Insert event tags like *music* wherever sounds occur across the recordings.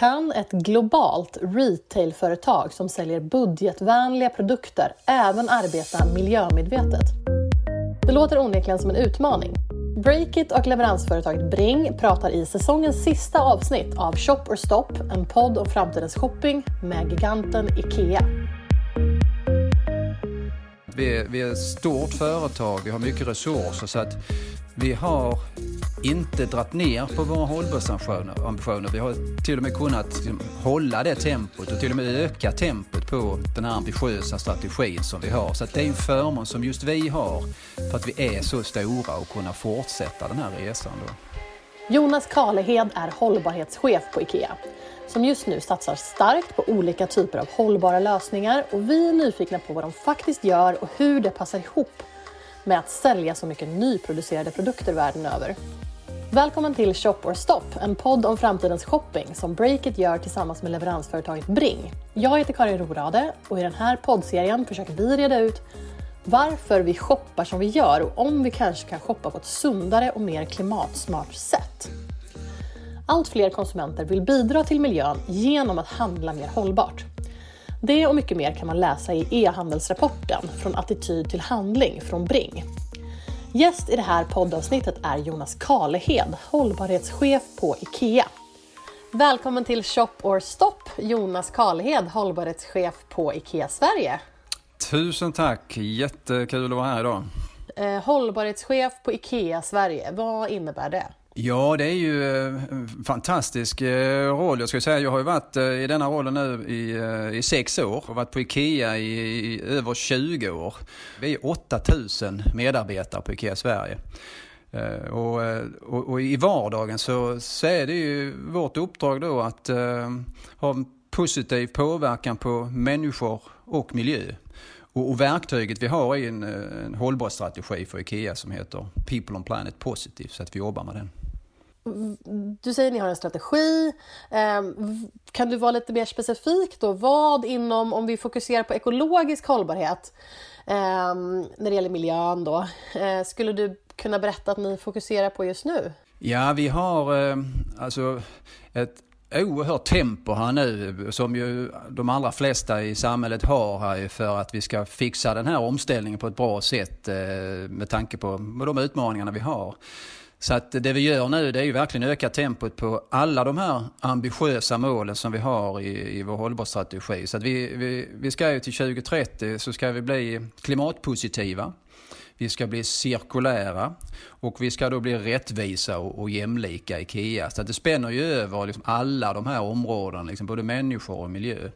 Kan ett globalt retailföretag som säljer budgetvänliga produkter även arbeta miljömedvetet? Det låter onekligen som en utmaning. Breakit och leveransföretaget Bring pratar i säsongens sista avsnitt av Shop or Stop, en podd om framtidens shopping med giganten IKEA. Vi är, vi är ett stort företag, vi har mycket resurser så att vi har inte dratt ner på våra hållbarhetsambitioner. Vi har till och med kunnat hålla det tempot och till och med öka tempot på den här ambitiösa strategin som vi har. Så det är en förmån som just vi har för att vi är så stora och kunna fortsätta den här resan. Då. Jonas Kalehed är hållbarhetschef på IKEA som just nu satsar starkt på olika typer av hållbara lösningar och vi är nyfikna på vad de faktiskt gör och hur det passar ihop med att sälja så mycket nyproducerade produkter världen över. Välkommen till Shop or Stop, en podd om framtidens shopping som Breakit gör tillsammans med leveransföretaget Bring. Jag heter Karin Rorade och i den här poddserien försöker vi reda ut varför vi shoppar som vi gör och om vi kanske kan shoppa på ett sundare och mer klimatsmart sätt. Allt fler konsumenter vill bidra till miljön genom att handla mer hållbart. Det och mycket mer kan man läsa i e-handelsrapporten Från attityd till handling från Bring. Gäst i det här poddavsnittet är Jonas Kalehed, hållbarhetschef på IKEA. Välkommen till Shop or Stop, Jonas Kalehed, hållbarhetschef på IKEA Sverige. Tusen tack, jättekul att vara här idag. Eh, hållbarhetschef på IKEA Sverige, vad innebär det? Ja, det är ju en fantastisk eh, roll. Jag skulle säga, jag har ju varit eh, i denna rollen nu i, i sex år och varit på IKEA i, i över 20 år. Vi är 8000 medarbetare på IKEA Sverige. Och, och, och, i vardagen så, så är det ju vårt uppdrag då att uh, ha en positiv påverkan på människor och miljö. Och, och verktyget vi har är en, en strategi för IKEA som heter People on Planet Positive, så att vi jobbar med den. Du säger att ni har en strategi. Ehm, kan du vara lite mer specifik då? Vad inom, om vi fokuserar på ekologisk hållbarhet, ehm, när det gäller miljön då, eh, skulle du kunna berätta att ni fokuserar på just nu? Ja, vi har eh, alltså ett oerhört tempo här nu som ju de allra flesta i samhället har här för att vi ska fixa den här omställningen på ett bra sätt eh, med tanke på de utmaningarna vi har. Så att det vi gör nu det är ju verkligen öka tempot på alla de här ambitiösa målen som vi har i, i vår hållbarhetsstrategi. Så att vi, vi, vi ska ju till 2030 så ska vi bli klimatpositiva. Vi ska bli cirkulära och vi ska då bli rättvisa och, och jämlika IKEA. Så att det spänner ju över liksom alla de här områdena, liksom både människor och miljö.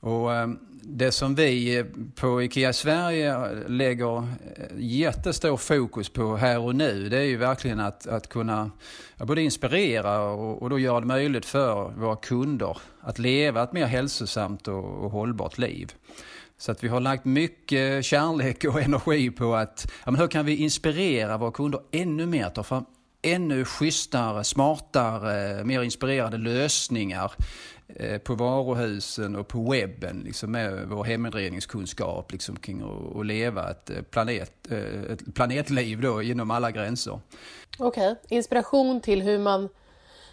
Och ehm, det som vi eh, på IKEA Sverige eh, lägger eh, jättestor fokus på här och nu, det är ju verkligen att, att kunna både inspirera och, och då göra det möjligt för våra kunder att leva ett mer hälsosamt och, och hållbart liv. Så att vi har lagt mycket kärlek och energi på att, ja, men hur kan vi inspirera våra kunder ännu mer, ta fram ännu schysstare, smartare, mer inspirerande lösningar på varuhusen och på webben liksom med vår heminredningskunskap liksom kring att leva ett, eh, planet, eh, ett planetliv då inom alla gränser. Okej, okay. inspiration till hur man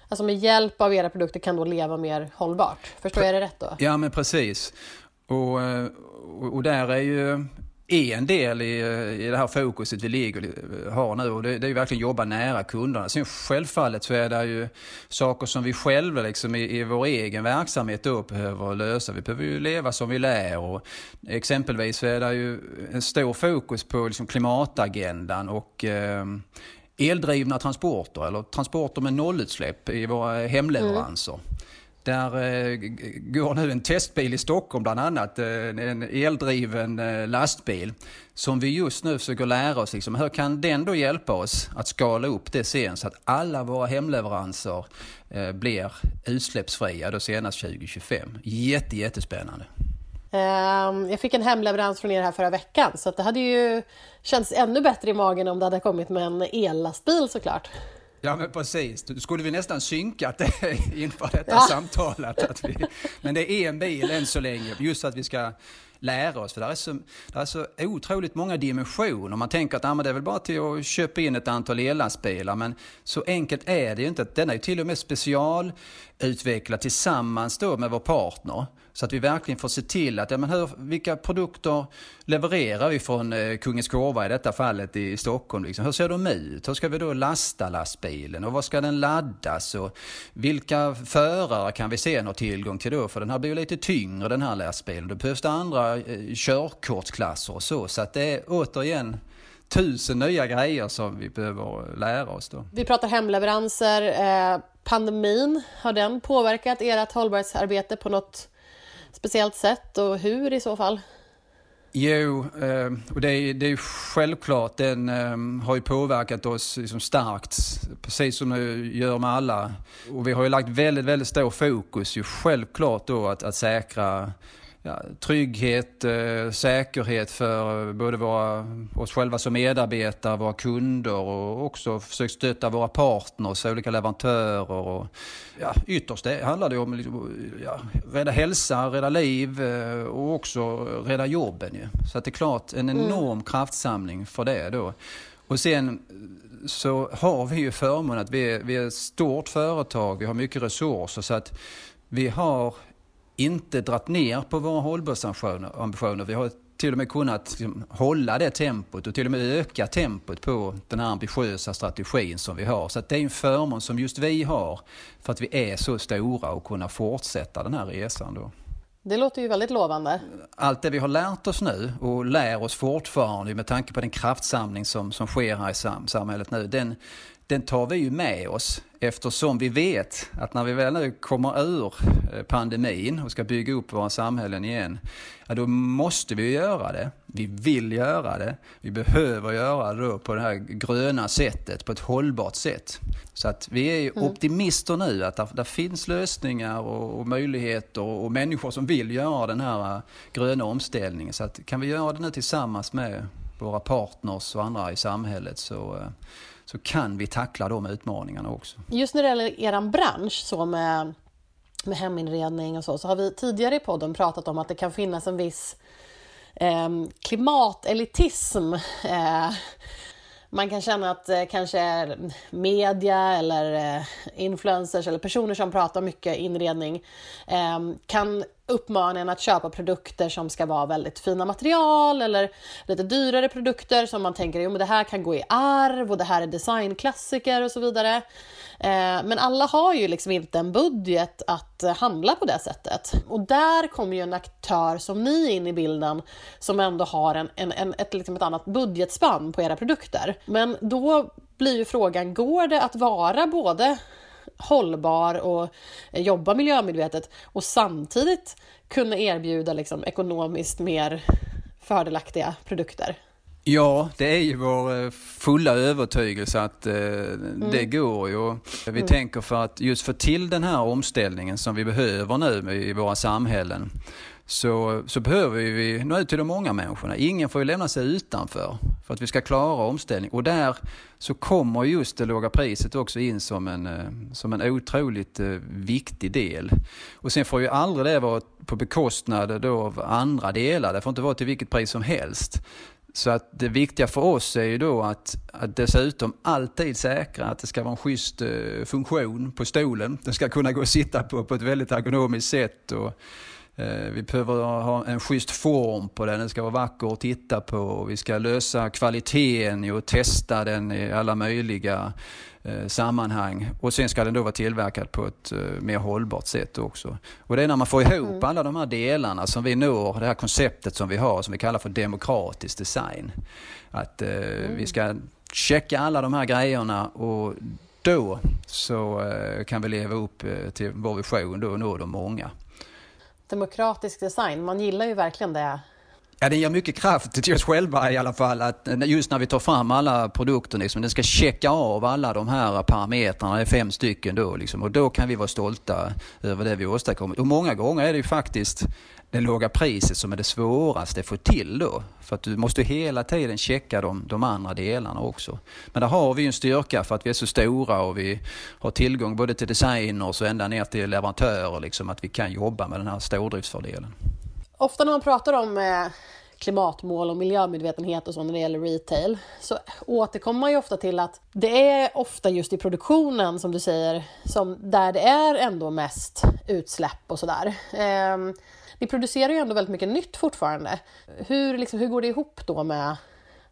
alltså med hjälp av era produkter kan då leva mer hållbart. Förstår jag det rätt då? Ja men precis. Och, och, där är ju en del i, eh, i det här fokuset vi ligger, eh, har nu och det, det är ju verkligen jobba nära kunderna. Sen självfallet så är det ju saker som vi själva liksom i, i vår egen verksamhet då behöver lösa. Vi behöver ju leva som vi lär och exempelvis så är det ju en stor fokus på liksom klimatagendan och eh, eldrivna transporter eller transporter med nollutsläpp i våra hemleveranser. Mm. Där eh, går nu en testbil i Stockholm bland annat, eh, en eldriven eh, lastbil som vi just nu försöker lära oss. Liksom, hur kan den då hjälpa oss att skala upp det sen så att alla våra hemleveranser eh, blir utsläppsfria då senast 2025? Jätte, jättespännande. Ehm, jag fick en hemleverans från er här förra veckan så det hade ju känts ännu bättre i magen om det hade kommit med en ellastbil såklart. Ja men precis, då skulle vi nästan synkat det *laughs* inför detta ja. samtalet. Att vi, men det är en bil än så länge, just att vi ska lära oss. För det är så, det är så otroligt många dimensioner. Man tänker att ah, men det är väl bara till att köpa in ett antal ellastbilar. Men så enkelt är det ju inte. Den är ju till och med utveckla tillsammans då med vår partner. Så att vi verkligen får se till att, ja men hur, vilka produkter levererar vi från eh, Kungens Kurva i detta fallet i Stockholm? Liksom? Hur ser de ut? Hur ska vi då lasta lastbilen? Och vad ska den laddas? Och vilka förare kan vi se någon tillgång till då? För den här blir ju lite tyngre den här lastbilen. Då behövs det andra eh, körkortsklasser och så. Så att det är återigen tusen nya grejer som vi behöver lära oss då. Vi pratar hemleveranser. Eh, pandemin, har den påverkat ert hållbarhetsarbete på något speciellt sätt och hur i så fall? Jo, eh, och det är, det är självklart. Den eh, har ju påverkat oss liksom starkt, precis som det gör med alla. Och vi har ju lagt väldigt, väldigt stor fokus ju självklart då att, att säkra ja, trygghet, eh, säkerhet för både våra, oss själva som medarbetare, våra kunder och också försökt stötta våra partners, olika leverantörer. Och, ja, ytterst det handlar det om liksom, ja, rädda hälsa, rädda liv eh, och också rädda jobben. Ju. Så att det är klart en mm. enorm mm. kraftsamling för det då. Och sen så har vi ju förmånen att vi är, vi är ett stort företag, vi har mycket resurser så att vi har inte dratt ner på våra hållbarhetsambitioner. Vi har till och med kunnat liksom, hålla det tempot och till och med öka tempot på den här ambitiösa strategin som vi har. Så det är en förmån som just vi har för att vi är så stora och kunna fortsätta den här resan. Då. Det låter ju väldigt lovande. Allt det vi har lärt oss nu och lär oss fortfarande med tanke på den kraftsamling som, som sker här i samhället nu, den, den tar vi ju med oss eftersom vi vet att när vi väl nu kommer ur eh, pandemin och ska bygga upp våra samhällen igen, ja då måste vi göra det. Vi vill göra det. Vi behöver göra det på det här gröna sättet, på ett hållbart sätt. Så att vi är mm. optimister nu att det finns lösningar och, och, möjligheter och människor som vill göra den här eh, gröna omställningen. Så att kan vi göra det nu tillsammans med våra partners och andra i samhället så eh, så kan vi tackla de utmaningarna också. Just när det gäller er bransch, så med, med heminredning och så, så har vi tidigare i podden pratat om att det kan finnas en viss eh, klimatelitism. Eh, man kan känna att eh, kanske media eller eh, influencers eller personer som pratar mycket inredning eh, kan uppmaningen att köpa produkter som ska vara väldigt fina material eller lite dyrare produkter som man tänker att det här kan gå i arv och det här är designklassiker och så vidare. Eh, men alla har ju liksom inte en budget att handla på det sättet. Och där kommer ju en aktör som ni in i bilden som ändå har en, en, en ett, liksom ett annat budgetspann på era produkter. Men då blir ju frågan, går det att vara både hållbar och jobba miljömedvetet och samtidigt kunna erbjuda liksom ekonomiskt mer fördelaktiga produkter. Ja, det är ju vår eh, fulla övertygelse att eh, mm. det går ju. Vi mm. tänker för att just få till den här omställningen som vi behöver nu i våra samhällen så, så behöver vi nå ut till de många människorna. Ingen får ju lämna sig utanför för att vi ska klara omställning. Och där så kommer just det låga priset också in som en, eh, som en otroligt eh, viktig del. Och sen får ju aldrig det vara på bekostnad då av andra delar. Det får inte vara till vilket pris som helst. Så att det viktiga för oss är ju då att, att dessutom alltid säkra att det ska vara en schysst eh, funktion på stolen. Den ska kunna gå att sitta på på ett väldigt ergonomiskt sätt. Och, vi behöver ha en schysst form på den, den ska vara vacker att titta på. Vi ska lösa kvaliteten och testa den i alla möjliga eh, sammanhang. Och sen ska den då vara tillverkad på ett eh, mer hållbart sätt också. Och det är när man får ihop mm. alla de här delarna som vi når, det här konceptet som vi har som vi kallar för demokratisk design. Att mm. vi ska checka alla de här grejerna och då så kan vi leva upp till vår vision då och nå de många demokratisk design. Man gillar ju verkligen det. Ja, den ger mycket kraft till oss själva i alla fall. Att eh, just när vi tar fram alla produkter, liksom, den ska checka av alla de här parametrarna, det är fem stycken då. Liksom, och då kan vi vara stolta över det vi åstadkommit. Och många gånger är det ju faktiskt det låga priset som är det svåraste att få till då. För att du måste hela tiden checka de, de andra delarna också. Men där har vi en styrka för att vi är så stora och vi har tillgång både till designers och ända ner till leverantörer, liksom, att vi kan jobba med den här stordriftsfördelen ofta när man pratar om eh, klimatmål och miljömedvetenhet och så när det gäller retail så återkommer man ju ofta till att det är ofta just i produktionen som du säger som där det är ändå mest utsläpp och sådär. Eh, ni producerar ju ändå väldigt mycket nytt fortfarande. Hur, liksom, hur går det ihop då med,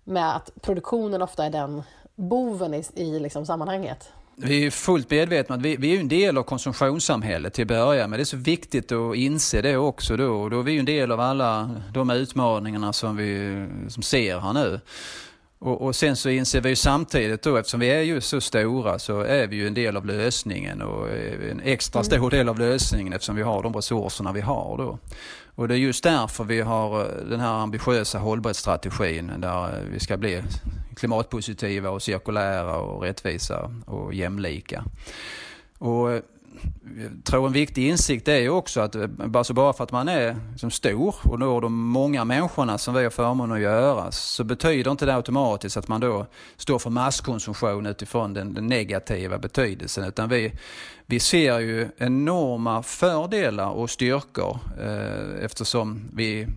med att produktionen ofta är den boven i, i liksom sammanhanget? Vi är fullt medvetna att vi, vi är en del av konsumtionssamhället till att börja med. Det är så viktigt att inse det också då. då är vi en del av alla de utmaningarna som vi som ser här nu. Och, och, sen så inser vi samtidigt då, eftersom vi är ju så stora, så är vi ju en del av lösningen och en extra stor mm. del av lösningen eftersom vi har de resurserna vi har då. Och det är just därför vi har eh, den här ambitiösa hållbarhetsstrategin där eh, vi ska bli klimatpositiva och cirkulära och rättvisa och jämlika. Och eh, tror en viktig insikt är ju också att alltså bara för att man är liksom stor och når de många människorna som vi har förmånen att göra så betyder inte det automatiskt att man då står för masskonsumtion utifrån den, den negativa betydelsen utan vi, vi ser ju enorma fördelar och styrkor eh, eftersom vi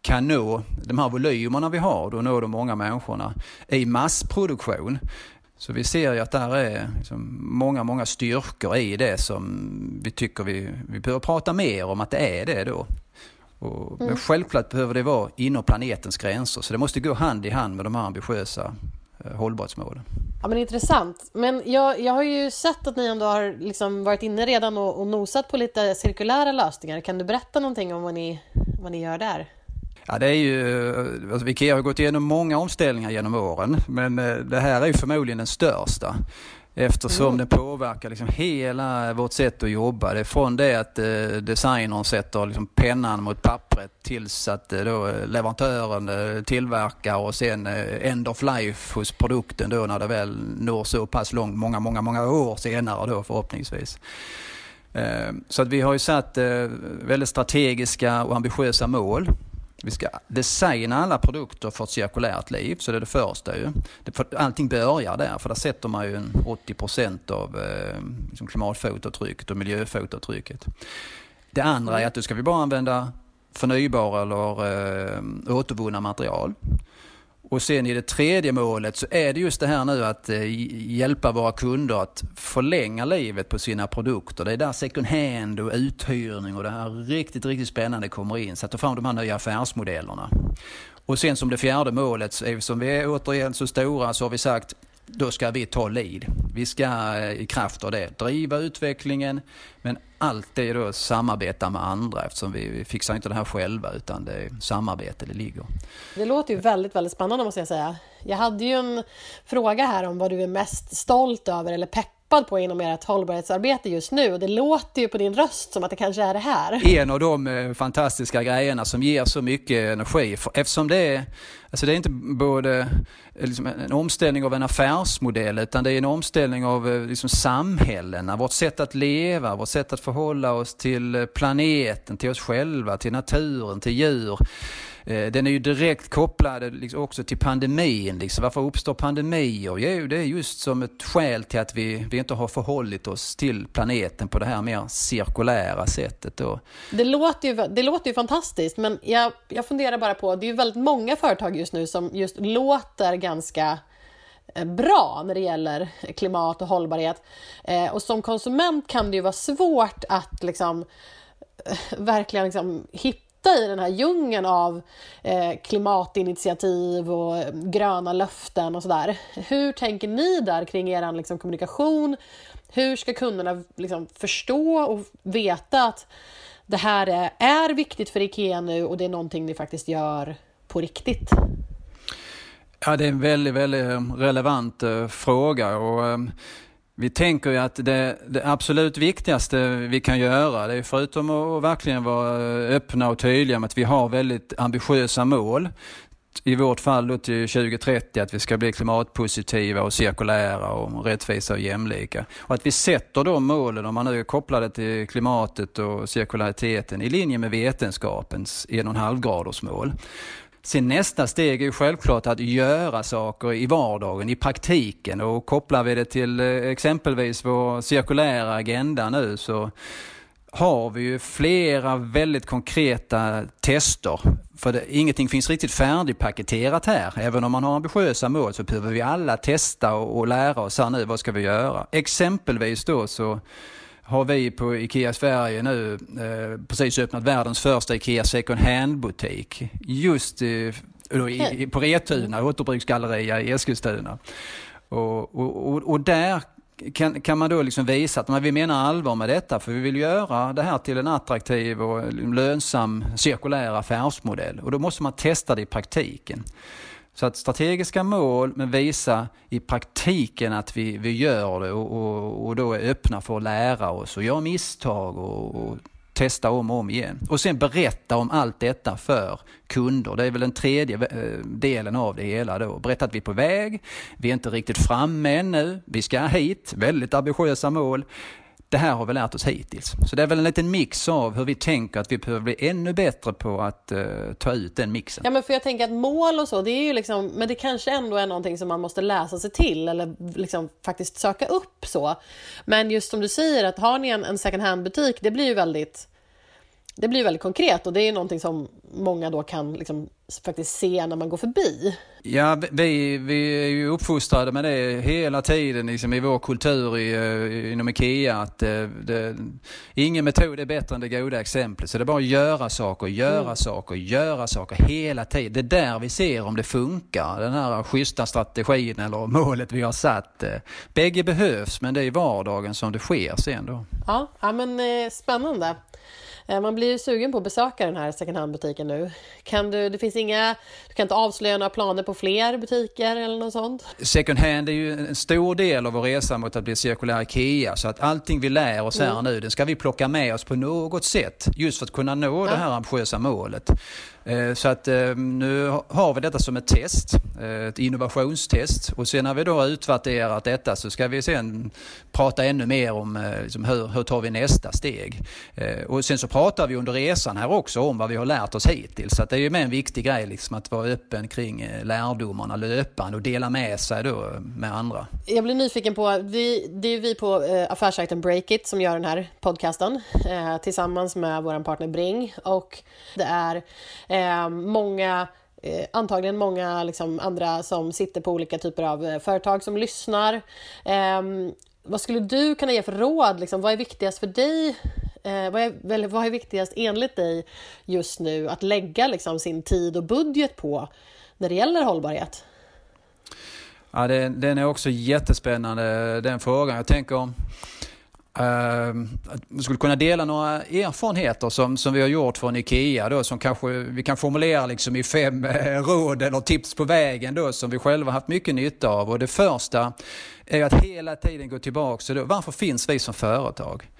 kan nå de här volymerna vi har, då når de många människorna i massproduktion. Så vi ser ju att där är liksom många, många styrkor i det som vi tycker vi, vi behöver prata mer om att det är det då. Och, mm. Men självklart behöver det vara inom planetens gränser så det måste gå hand i hand med de här ambitiösa eh, hållbarhetsmålen. Ja men intressant. Men jag, jag har ju sett att ni ändå har liksom varit inne redan och, och nosat på lite cirkulära lösningar. Kan du berätta någonting om vad ni, vad ni gör där? Ja, det är ju, alltså, Ikea har gått igenom många omställningar genom åren, men eh, det här är ju förmodligen den största. Eftersom mm. det påverkar liksom hela vårt sätt att jobba. Det är från det att eh, designern sätter liksom pennan mot pappret tills att eh, då leverantören eh, tillverkar och sen eh, end of life hos produkten då när det väl når så pass långt, många, många, många år senare då förhoppningsvis. Eh, så att vi har ju satt eh, väldigt strategiska och ambitiösa mål vi ska designa alla produkter för ett cirkulärt liv, så det är det första ju. allting börjar där, för där sätter man ju 80 procent av eh, liksom klimatfotavtrycket och miljöfotavtrycket. Det andra är att då ska vi bara använda förnybara eller eh, återvunna material. Och sen i det tredje målet så är det just det här nu att eh, hjälpa våra kunder att förlänga livet på sina produkter. Det är där second hand och uthyrning och det här riktigt, riktigt spännande kommer in. Så att ta fram de här nya affärsmodellerna. Och sen som det fjärde målet, eftersom vi är återigen så stora så har vi sagt då ska vi ta lead. Vi ska eh, i kraft av det driva utvecklingen men alltid då samarbeta med andra eftersom vi, vi fixar inte det här själva utan det är samarbete det ligger. Det låter ju väldigt, väldigt spännande måste jag säga. Jag hade ju en fråga här om vad du är mest stolt över eller pepp peppad på inom ert hållbarhetsarbete just nu och det låter ju på din röst som att det kanske är det här. En av de eh, fantastiska grejerna som ger så mycket energi eftersom det är, alltså det är inte både eh, liksom en omställning av en affärsmodell utan det är en omställning av eh, liksom samhällena, vårt sätt att leva, vårt sätt att förhålla oss till planeten, till oss själva, till naturen, till djur. Eh, den är ju direkt kopplad liksom också till pandemin. Liksom. Varför uppstår pandemier? Jo, det är just som ett skäl till att vi, vi inte har förhållit oss till planeten på det här mer cirkulära sättet. Då. Det, låter ju, det låter ju fantastiskt, men jag, jag funderar bara på, det är ju väldigt många företag just nu som just låter ganska eh, bra när det gäller klimat och hållbarhet. Eh, och som konsument kan det ju vara svårt att liksom eh, verkligen liksom hitta hitta i den här djungeln av eh, klimatinitiativ och eh, gröna löften och sådär. Hur tänker ni där kring er liksom, kommunikation? Hur ska kunderna liksom, förstå och veta att det här är, är viktigt för IKEA nu och det är någonting ni faktiskt gör på riktigt? Ja, det är en väldigt, väldigt eh, relevant eh, fråga. Och, eh, vi tänker ju att det, det, absolut viktigaste vi kan göra, det är förutom att verkligen vara öppna och tydliga med att vi har väldigt ambitiösa mål, i vårt fall då till 2030 att vi ska bli klimatpositiva och cirkulära och rättvisa och jämlika. Och att vi sätter de målen, om man nu är kopplade till klimatet och cirkulariteten, i linje med vetenskapens 1,5 graders mål. Sen nästa steg är ju självklart att göra saker i vardagen, i praktiken och kopplar vi det till eh, exempelvis vår cirkulära agenda nu så har vi ju flera väldigt konkreta tester. För det, ingenting finns riktigt färdigpaketerat här. Även om man har ambitiösa mål så behöver vi alla testa och, och lära oss här nu, vad ska vi göra? Exempelvis då så har vi på IKEA Sverige nu eh, precis öppnat världens första IKEA second hand-butik. Just eh, i, på Retuna, återbruksgalleria i Eskilstuna. Och, och, och, där kan, kan man då liksom visa att vi menar allvar med detta för vi vill göra det här till en attraktiv och lönsam cirkulär affärsmodell och då måste man testa det i praktiken. Så att strategiska mål men visa i praktiken att vi, vi gör det och, och, och då är öppna för att lära oss och göra misstag och, och testa om och om igen. Och sen berätta om allt detta för kunder. Det är väl den tredje eh, delen av det hela då. Berätta att vi är på väg, vi är inte riktigt framme ännu, vi ska hit, väldigt ambitiösa mål. Det här har vi lärt oss hittills. Så det är väl en liten mix av hur vi tänker att vi behöver bli ännu bättre på att uh, ta ut den mixen. Ja men för jag tänker att mål och så, det är ju liksom, men det kanske ändå är någonting som man måste läsa sig till eller liksom faktiskt söka upp så. Men just som du säger att har ni en, en second hand butik, det blir ju väldigt det blir väldigt konkret och det är någonting som många då kan liksom faktiskt se när man går förbi. Ja, vi, vi är ju uppfostrade med det hela tiden liksom i vår kultur i, uh, inom IKEA att det, det, ingen metod är bättre än det goda exemplet. Så det är bara att göra saker, göra mm. saker, göra saker hela tiden. Det är där vi ser om det funkar, den här schyssta strategin eller målet vi har satt. Bägge behövs men det är i vardagen som det sker sen då. Ja, ja men eh, spännande. Eh, man blir ju sugen på att besöka den här second hand-butiken nu. Kan du, det finns inga, du kan inte avslöja några planer på fler butiker eller något sånt? Second hand är ju en stor del av vår resa mot att bli cirkulär IKEA. Så att allting vi lär oss här mm. nu, det ska vi plocka med oss på något sätt. Just för att kunna nå ja. det här ambitiösa målet. Eh, så att eh, nu har vi detta som ett test, eh, ett innovationstest och sen när vi då har utvärderat detta så ska vi sen prata ännu mer om liksom hur, hur tar vi nästa steg. Och sen så pratar vi under resan här också om vad vi har lärt oss hittills. Så att det är ju med en viktig grej liksom att vara öppen kring lärdomarna löpande och dela med sig då med andra. Jag blir nyfiken på, vi, det är vi på affärssajten Breakit som gör den här podcasten tillsammans med vår partner Bring och det är Eh, många eh, antagligen många liksom, andra som sitter på olika typer av eh, företag som lyssnar. Eh, vad skulle du kunna ge för råd? Liksom, vad är viktigast för dig? Eh, vad, är, vad är viktigast enligt dig just nu att lägga liksom, sin tid och budget på när det gäller hållbarhet? Ja, den, den är också jättespännande den frågan. Jag tänker om Uh, skulle kunna dela några erfarenheter som, som vi har gjort från IKEA då, som kanske vi kan formulera liksom i fem eh, råd eller tips på vägen då, som vi själva haft mycket nytta av. Och det första är att hela tiden gå tillbaka till varför finns vi som företag?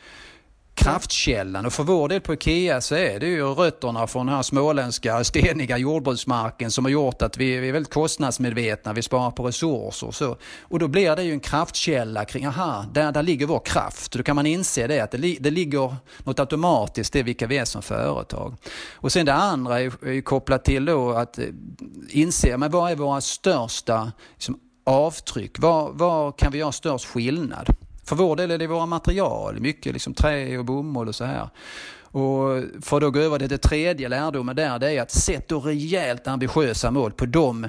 Kraftkällan. Och för vår del på IKEA så är det ju rötterna från den här småländska steniga jordbruksmarken som har gjort att vi, är väldigt kostnadsmedvetna, vi sparar på resurser och så. Och då blir det ju en kraftkälla kring, aha, där, där ligger vår kraft. Då kan man inse det, att det, det ligger något automatiskt i vilka vi är som företag. Och sen det andra är, är kopplat till då att eh, inse, men vad är våra största liksom, avtryck? Var, var kan vi göra störst skillnad? För vår del är det våra material, mycket liksom trä och bomull och så här. Och för att då gå över till det tredje lärdomen där, det är att sätt då rejält ambitiösa mål på de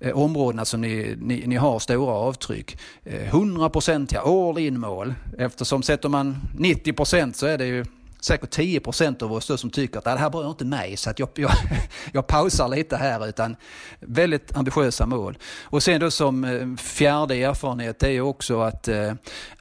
eh, områdena som ni, ni, ni, har stora avtryck. Eh, 100% all in mål, eftersom sätter man 90% så är det ju säkert 10% av oss som tycker att det här berör inte mig så att jag, jag, *laughs* jag pausar lite här utan väldigt ambitiösa mål. Och sen då som eh, fjärde erfarenhet det är också att eh,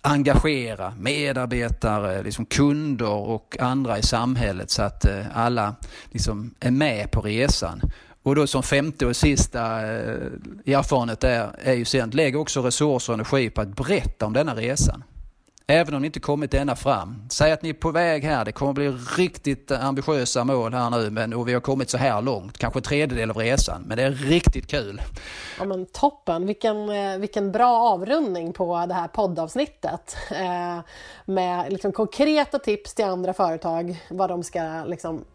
engagera medarbetare, liksom kunder och andra i samhället så att eh, alla liksom är med på resan. Och då som femte och sista eh, erfarenhet är, är ju sen, lägg också resurser och energi på att berätta om denna resan. Även om ni inte kommit ända fram. Säg att ni är på väg här. Det kommer bli riktigt ambitiösa mål här nu men, och vi har kommit så här långt. Kanske en tredjedel av resan. Men det är riktigt kul. Ja, men toppen! Vilken, eh, vilken bra avrundning på det här poddavsnittet. Eh, med liksom konkreta tips till andra företag vad de ska liksom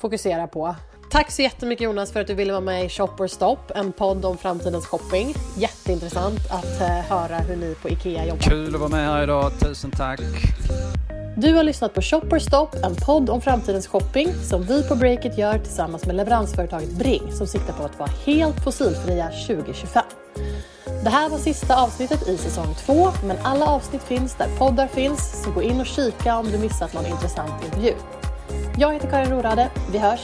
fokusera på. Tack så jättemycket Jonas för att du ville vara med i Shop or Stop, en podd om framtidens shopping. Jätteintressant att uh, höra hur ni på IKEA jobbar. Kul att vara med här idag, tusen tack. Du har lyssnat på Shopper Stop, en podd om framtidens shopping som vi på Breakit gör tillsammans med leveransföretaget Bring som siktar på att vara helt fossilfria 2025. Det här var sista avsnittet i säsong två, men alla avsnitt finns där poddar finns, så gå in och kika om du missat någon intressant intervju. Jag heter Karin Rorade. Vi hörs